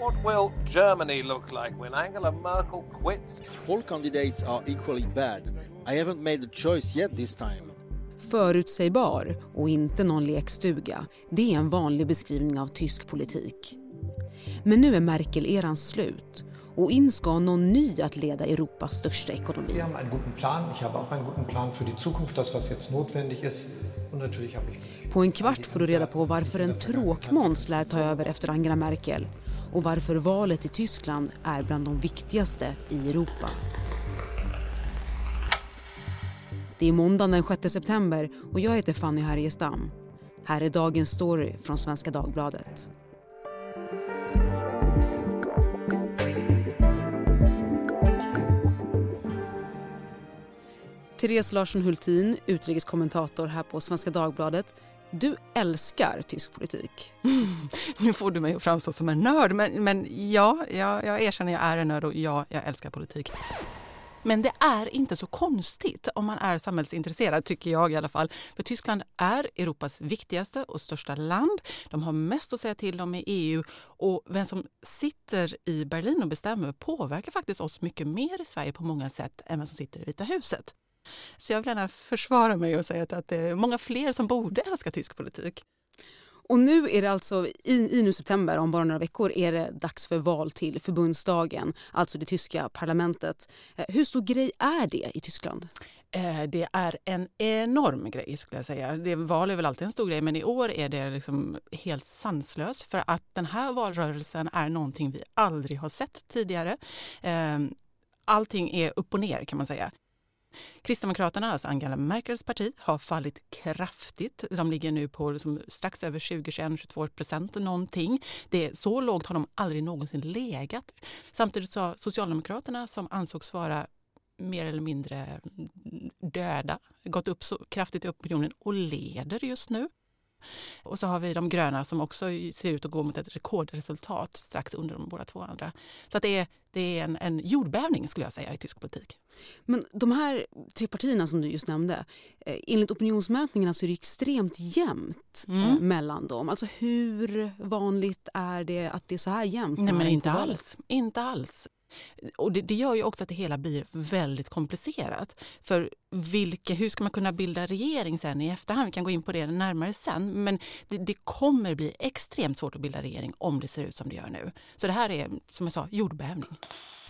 What will Germany look like when Angela Merkel quits? All candidates are equally bad. I haven't made a choice yet this time. Förutsägbar och inte någon lekstuga. Det är en vanlig beskrivning av tysk politik. Men nu är Merkel-eran slut och in ska någon ny att leda Europas största ekonomi. Wir haben einen guten Plan. Ich habe auch einen guten Plan notwendig ist. Und natürlich habe ich På en kvart får du reda på varför en tråkmåns lär ta över efter Angela Merkel och varför valet i Tyskland är bland de viktigaste i Europa. Det är måndagen den 6 september och jag heter Fanny Härgestam. Här är dagens story från Svenska Dagbladet. Therese Larsson Hultin, utrikeskommentator här på Svenska Dagbladet. Du älskar tysk politik. Nu får du mig att framstå som en nörd, men, men ja, jag, jag erkänner jag är en nörd och ja, jag älskar politik. Men det är inte så konstigt om man är samhällsintresserad, tycker jag i alla fall. För Tyskland är Europas viktigaste och största land. De har mest att säga till om i EU och vem som sitter i Berlin och bestämmer påverkar faktiskt oss mycket mer i Sverige på många sätt än vem som sitter i Vita huset. Så jag vill gärna försvara mig och säga att det är många fler som borde älska tysk politik. Och nu är det alltså i, i nu september, om bara några veckor, är det dags för val till förbundsdagen, alltså det tyska parlamentet. Eh, hur stor grej är det i Tyskland? Eh, Det är en enorm grej skulle jag säga. Det val är väl alltid en stor grej men i år är det liksom helt sanslöst för att den här valrörelsen är någonting vi aldrig har sett tidigare. Eh, Allting är upp och ner kan man säga. Kristdemokraterna, alltså Angela Merkels parti, har fallit kraftigt. De ligger nu på liksom strax över 20-22 procent någonting. Det är, så lågt har de aldrig någonsin legat. Samtidigt så har Socialdemokraterna som ansågs vara mer eller mindre döda, gått upp så kraftigt i opinionen och leder just nu. Och så har vi de gröna som också ser ut att gå mot ett rekordresultat strax under de båda två andra. Så det är, det är en, en jordbävning skulle jag säga i tysk politik. Men de här tre partierna som du just nämnde, eh, enligt opinionsmätningarna så är det extremt jämnt eh, Mm. mellan dem. Alltså hur vanligt är det att det är så här jämnt? Nej, men inte alls. Inte alls. Och det, det gör ju också att det hela blir väldigt komplicerat. För vilka, hur ska man kunna bilda regering sen i efterhand? Vi kan gå in på det närmare sen. Men det, det kommer bli extremt svårt att bilda regering om det ser ut som det gör nu. Så det här är, som jag sa, jordbävning.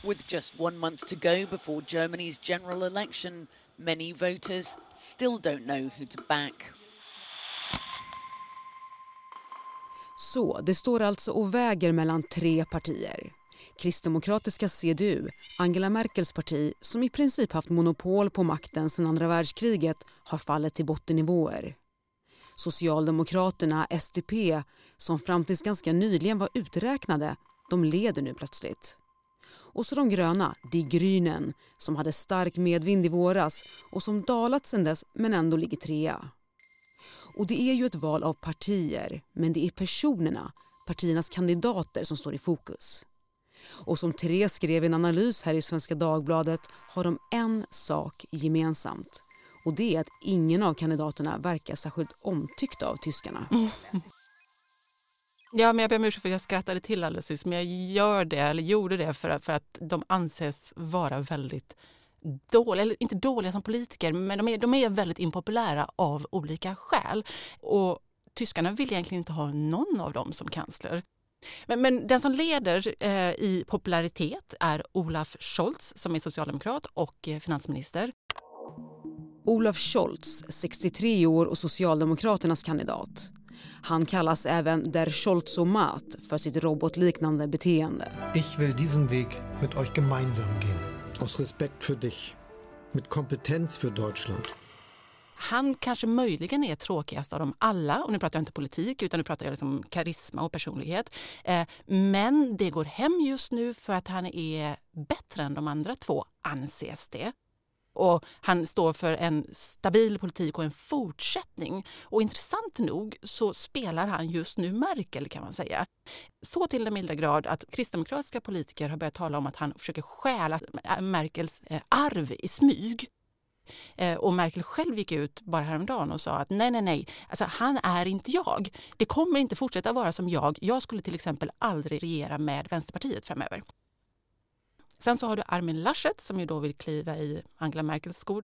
With just one month to go before Germany's general election, many voters still don't know who to back. Så det står alltså och väger mellan tre partier. Kristdemokratiska CDU, Angela Merkels parti som i princip haft monopol på makten sedan andra världskriget, har fallit till bottennivåer. Socialdemokraterna, SDP, som fram tills ganska nyligen var uträknade, de leder nu plötsligt. Och så de gröna, Die Grünen, som hade stark medvind i våras och som dalat sedan dess men ändå ligger trea. Och det är ju ett val av partier, men det är personerna, partiernas kandidater som står i fokus. Och som Therese skrev i en analys här i Svenska Dagbladet har de en sak gemensamt. Och det är att ingen av kandidaterna verkar särskilt omtyckt av tyskarna. Mm. Ja, men jag ber om ursäkt för att jag skrattade till alldeles nyss, men jag gör det, eller gjorde det för, att- för att de anses vara väldigt dåliga, eller inte dåliga som politiker, men de är, de är väldigt impopulära av olika skäl. Och tyskarna vill egentligen inte ha någon av dem som kansler. Men, men den som leder eh, i popularitet är Olaf Scholz som är socialdemokrat och eh, finansminister. Olaf Scholz, 63 år och Socialdemokraternas kandidat. Han kallas även der Scholzomat för sitt robotliknande beteende. Ich will diesen Weg mit euch gemeinsam gehen. Aus Respekt für dich. Mit Kompetenz für Deutschland. Han kanske möjligen är tråkigast av dem alla. Och nu pratar jag inte politik, utan nu pratar jag liksom karisma och personlighet. Eh, men det går hem just nu för att han är bättre än de andra två, anses det. Och han står för en stabil politik och en fortsättning. Och intressant nog så spelar han just nu Merkel kan man säga. Så till den milda grad att kristdemokratiska politiker har börjat tala om att han försöker stjäla Merkels eh, arv i smyg. Eh, och Merkel själv gick ut bara häromdagen och sa att nej, nej, nej, alltså, han är inte jag. Det kommer inte fortsätta vara som jag. Jag skulle till exempel aldrig regera med Vänsterpartiet framöver. Sen så har du Armin Laschet som ju då vill kliva i Angela Merkels skor.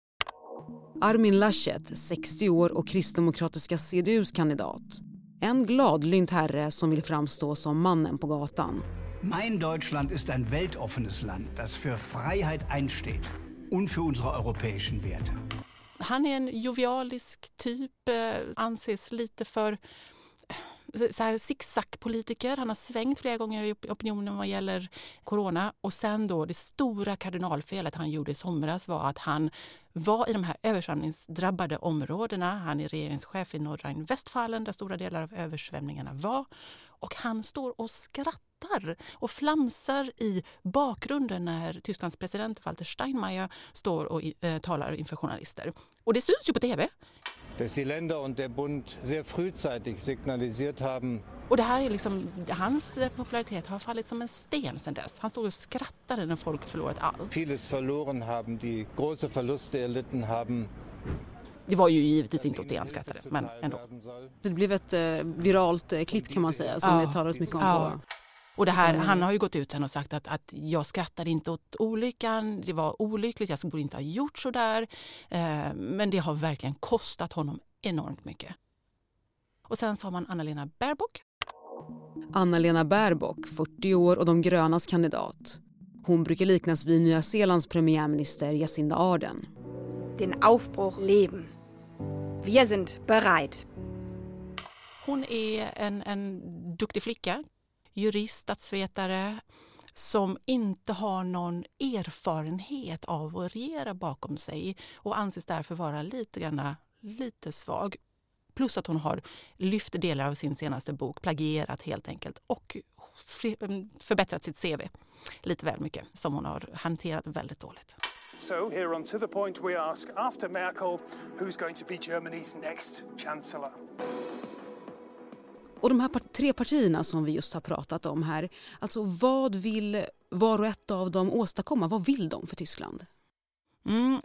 Armin Laschet, 60 år och kristdemokratiska CDUs kandidat. En gladlynt herre som vill framstå som mannen på gatan. Mein Deutschland ist ein weltoffenes Land, das für Freiheit einsteht und für unsere europäischen Werte. Han är en jovialisk typ, eh, anses lite för eh, så här zigzag-politiker. Han har svängt flera gånger i opinionen vad gäller corona. Och sen då det stora kardinalfelet han gjorde i somras var att han var i de här översvämningsdrabbade områdena. Han är regeringschef i Nordrhein-Westfalen där stora delar av översvämningarna var. Och han står och skrattar och flamsar i bakgrunden när Tysklands president Walter Steinmeier står och eh, talar inför journalister. Och det syns ju på tv dass die Länder und der Bund sehr frühzeitig signalisiert haben. Och det här är liksom, hans popularitet har fallit som en sten sedan dess. Han stod och skrattade när folk förlorat allt. Vieles verloren haben, die große Verluste erlitten haben. Det var ju givetvis inte åt det han skrattade, men ändå. Det blev ett eh, viralt eh, klipp kan man säga som ja. det talades mycket om. Ja. På. Och det här, han har ju gått ut och sagt att, att jag skrattade inte åt olyckan, det var olyckligt, jag borde inte ha gjort så där. Eh, men det har verkligen kostat honom enormt mycket. Och sen så har man Anna-Lena Baerbock. Anna-Lena Baerbock, 40 år och de grönas kandidat. Hon brukar liknas vid Nya Zeelands premiärminister Jacinda Ardern. Den Aufbruch leben. Wir sind bereit. Hon är en, en duktig flicka, jurist, statsvetare som inte har någon erfarenhet av att regera bakom sig och anses därför vara lite, grann, lite svag. Plus att hon har lyft delar av sin senaste bok, plagierat helt enkelt och mm, förbättrat sitt CV lite väl mycket som hon har hanterat väldigt dåligt. So here on To the Point we ask after Merkel who's going to be Germany's next chancellor? Och de här tre partierna som vi just har pratat om här, alltså vad vill var och ett av dem åstadkomma? Vad vill de för Tyskland? Mm.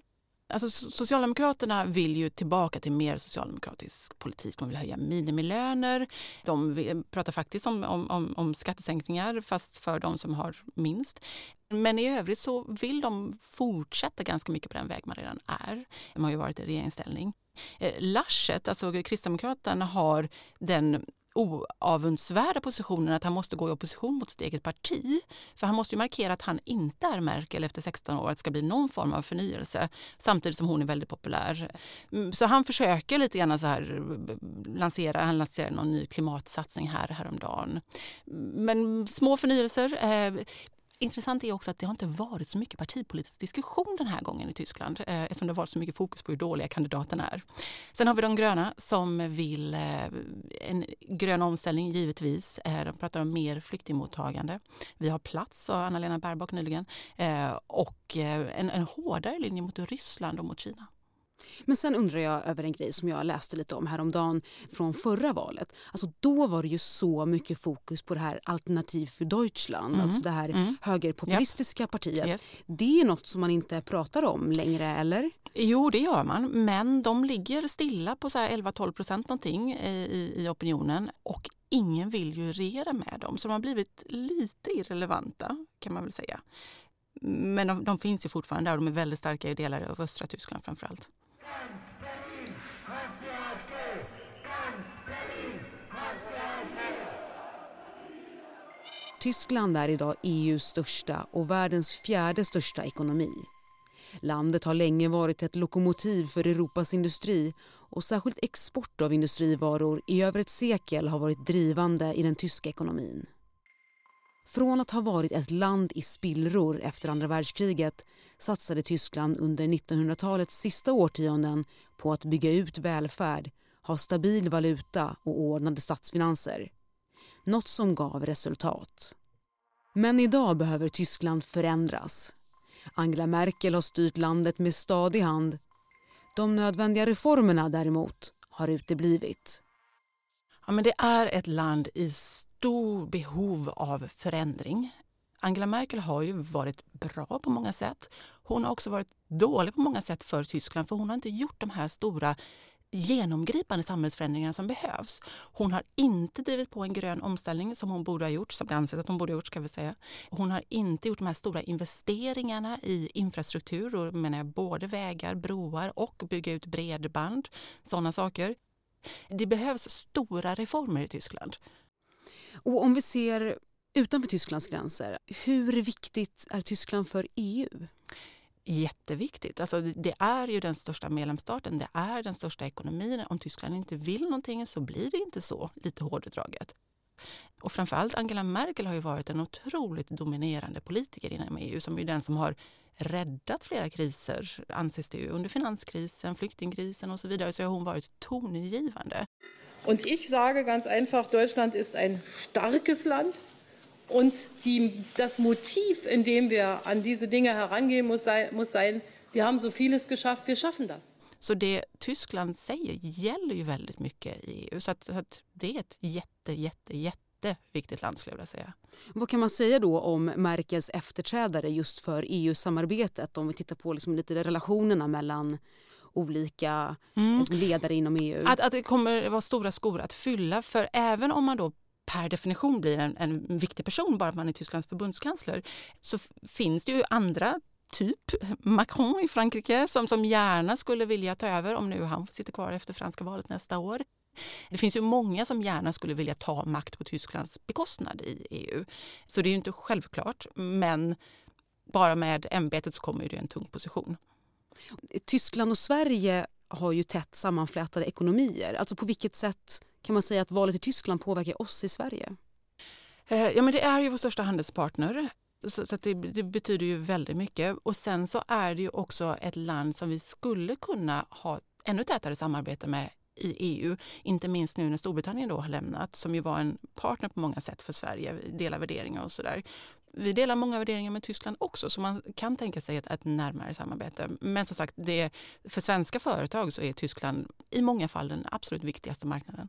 Alltså, Socialdemokraterna vill ju tillbaka till mer socialdemokratisk politik. De vill höja minimilöner. De vill, pratar faktiskt om, om, om, skattesänkningar, fast för de som har minst. Men i övrigt så vill de fortsätta ganska mycket på den väg man redan är. De har ju varit i regeringsställning. Eh, Laschet, alltså Kristdemokraterna, har den oavundsvärda positionen att han måste gå i opposition mot sitt eget parti. För han måste ju markera att han inte är Merkel efter 16 år, att det ska bli någon form av förnyelse samtidigt som hon är väldigt populär. Mm, så han försöker lite grann så här eh, lansera, han lanserar någon ny klimatsatsning här häromdagen. Mm, men små förnyelser. Eh, Intressant är också att det har inte varit så mycket partipolitisk diskussion den här gången i Tyskland eh, eftersom det har varit så mycket fokus på hur dåliga kandidaterna är. Sen har vi de gröna som vill eh, en grön omställning givetvis. Eh, de pratar om mer flyktingmottagande. Vi har plats, sa Anna-Lena Baerbock nyligen. Eh, och eh, en, en hårdare linje mot Ryssland och mot Kina. Men sen undrar jag över en grej som jag läste lite om häromdagen från förra valet. Alltså då var det ju så mycket fokus på det här Alternativ för Deutschland, mm. alltså det här mm. högerpopulistiska yep. partiet. Yes. Det är något som man inte pratar om längre, eller? Jo, det gör man, men de ligger stilla på 11-12 procent någonting i, i opinionen och ingen vill ju regera med dem, så de har blivit lite irrelevanta kan man väl säga. Men de, de finns ju fortfarande där och de är väldigt starka i delar av östra Tyskland framför allt. Tyskland är idag EUs största och världens fjärde största ekonomi. Landet har länge varit ett lokomotiv för Europas industri och särskilt export av industrivaror i över ett sekel har varit drivande i den tyska ekonomin. Från att ha varit ett land i spillror efter andra världskriget satsade Tyskland under 1900-talets sista årtionden på att bygga ut välfärd, ha stabil valuta och ordnade statsfinanser. Något som gav resultat. Men idag behöver Tyskland förändras. Angela Merkel har styrt landet med stadig hand. De nödvändiga reformerna däremot har uteblivit. Ja, men det är ett land i Stort behov av förändring. Angela Merkel har ju varit bra på många sätt. Hon har också varit dålig på många sätt för Tyskland för hon har inte gjort de här stora genomgripande samhällsförändringarna som behövs. Hon har inte drivit på en grön omställning som hon borde ha gjort, som det anses att hon borde ha gjort. Ska vi säga. Hon har inte gjort de här stora investeringarna i infrastruktur, och menar jag både vägar, broar och bygga ut bredband, sådana saker. Det behövs stora reformer i Tyskland. Och om vi ser utanför Tysklands gränser, hur viktigt är Tyskland för EU? jätteviktigt. Alltså det är ju den största medlemsstaten, det är den största ekonomin. Om Tyskland inte vill någonting så blir det inte så, lite hårdraget. Och framförallt Angela Merkel har ju varit en otroligt dominerande politiker inom EU som är den som har räddat flera kriser, anses det ju. Under finanskrisen, flyktingkrisen och så vidare så har hon varit tongivande. Och jag säger ganz einfach, Deutschland är ett starkt land. Und die, das Motiv, in dem wir an diese Dinge herangehen, muss, sei, muss sein, wir haben so vieles geschafft, wir schaffen das. Så det Tyskland säger gäller ju väldigt mycket i EU. Så, att, så att det är ett jätte, jätte, jätteviktigt land skulle jag vilja säga. Vad kan man säga då om Merkels efterträdare just för EU-samarbetet? Om vi tittar på liksom lite relationerna mellan olika mm. Liksom ledare inom EU. Att, att det kommer vara stora skor att fylla. För även om man då per definition blir en, en viktig person bara man är Tysklands förbundskansler så finns det ju andra typ Macron i Frankrike som, som gärna skulle vilja ta över om nu han sitter kvar efter franska valet nästa år. Det finns ju många som gärna skulle vilja ta makt på Tysklands bekostnad i EU. Så det är ju inte självklart, men bara med ämbetet så kommer det en tung position. Tyskland och Sverige har ju tätt sammanflätade ekonomier. Alltså på vilket sätt kan man säga att valet i Tyskland påverkar oss i Sverige? Eh, ja, men det är ju vår största handelspartner. Så, så det, det, betyder ju väldigt mycket. Och sen så är det ju också ett land som vi skulle kunna ha ännu tätare samarbete med i EU. Inte minst nu när Storbritannien då har lämnat, som ju var en partner på många sätt för Sverige, delar värderingar och sådär. Vi delar många värderingar med Tyskland också, så man kan tänka sig ett, ett närmare samarbete. Men som sagt, det, för svenska företag så är Tyskland i många fall den absolut viktigaste marknaden.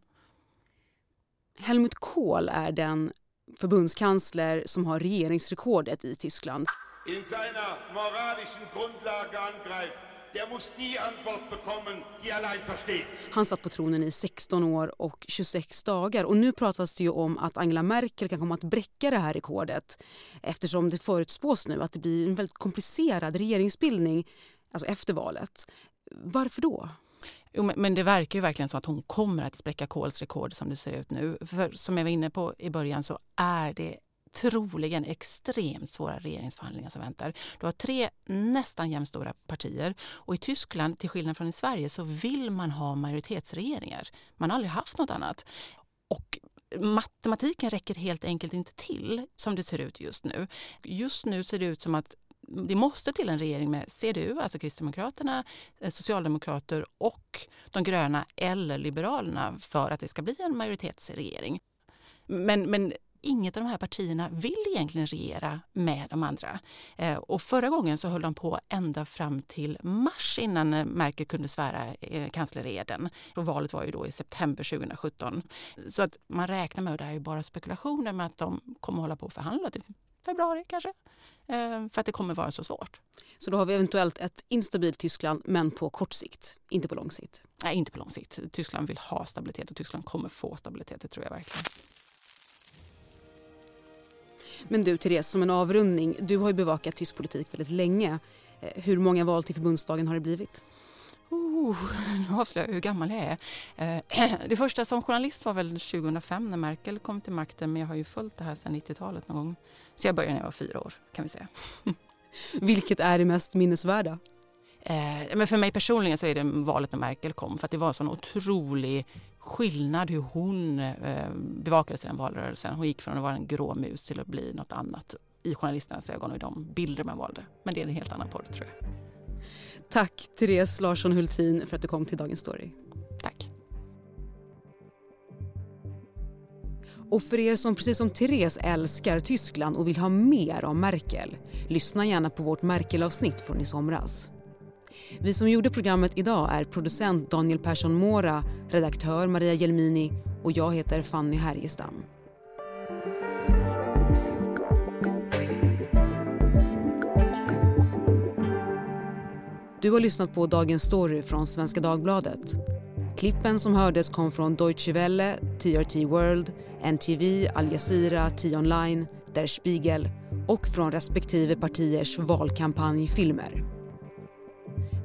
Helmut Kohl är den förbundskansler som har regeringsrekordet i Tyskland. In seiner moralischen Grundlage angreift. Der muss die Antwort bekommen, die allein versteht. Han satt på tronen i 16 år och 26 dagar och nu pratas det ju om att Angela Merkel kan komma att bräcka det här rekordet eftersom det förutspås nu att det blir en väldigt komplicerad regeringsbildning alltså efter valet. Varför då? Jo, men det verkar ju verkligen som att hon kommer att spräcka Kohls rekord som det ser ut nu. För som jag var inne på i början så är det troligen extremt svåra regeringsförhandlingar som väntar. Du har tre nästan jämnstora partier och i Tyskland, till skillnad från i Sverige, så vill man ha majoritetsregeringar. Man har aldrig haft något annat. Och matematiken räcker helt enkelt inte till som det ser ut just nu. Just nu ser det ut som att det måste till en regering med CDU, alltså Kristdemokraterna, eh, Socialdemokrater och de gröna eller Liberalerna för att det ska bli en majoritetsregering. Men, men inget av de här partierna vill egentligen regera med de andra. Eh, och förra gången så höll de på ända fram till mars innan Merkel kunde svära eh, kanslereden. Och valet var ju då i september 2017. Så att man räknar med, och det här är bara spekulationer, med att de kommer hålla på att förhandla till februari kanske. Eh, för att det kommer vara så svårt. Så då har vi eventuellt ett instabilt Tyskland men på kort sikt, inte på lång sikt? Nej, inte på lång sikt. Tyskland vill ha stabilitet och Tyskland kommer få stabilitet, det tror jag verkligen. Men du Therese, som en avrundning, du har ju bevakat tysk politik väldigt länge. Eh, hur många val till förbundsdagen har det blivit? Oh, nu avslöjar jag hur gammal jag är. Eh, det första som journalist var väl 2005 när Merkel kom till makten men jag har ju följt det här sedan 90-talet någon gång. Så jag började när jag var fyra år kan vi säga. Vilket är det mest minnesvärda? Eh, men för mig personligen så är det valet när Merkel kom för att det var en sån otrolig skillnad hur hon eh, bevakades i den valrörelsen. Hon gick från att vara en grå mus till att bli något annat i journalisternas ögon och i de bilder man valde. Men det är en helt annan podd tror jag. Tack Therese Larsson Hultin för att du kom till Dagens Story. Tack. Och för er som precis som Therese älskar Tyskland och vill ha mer om Merkel, lyssna gärna på vårt Merkel-avsnitt från i somras. Vi som gjorde programmet idag är producent Daniel Persson Mora, redaktör Maria Gelmini och jag heter Fanny Härgestam. Du har lyssnat på Dagens story från Svenska Dagbladet. Klippen som hördes kom från Deutsche Welle, TRT World, NTV, Al Jazeera, T-online, Der Spiegel och från respektive partiers valkampanjfilmer.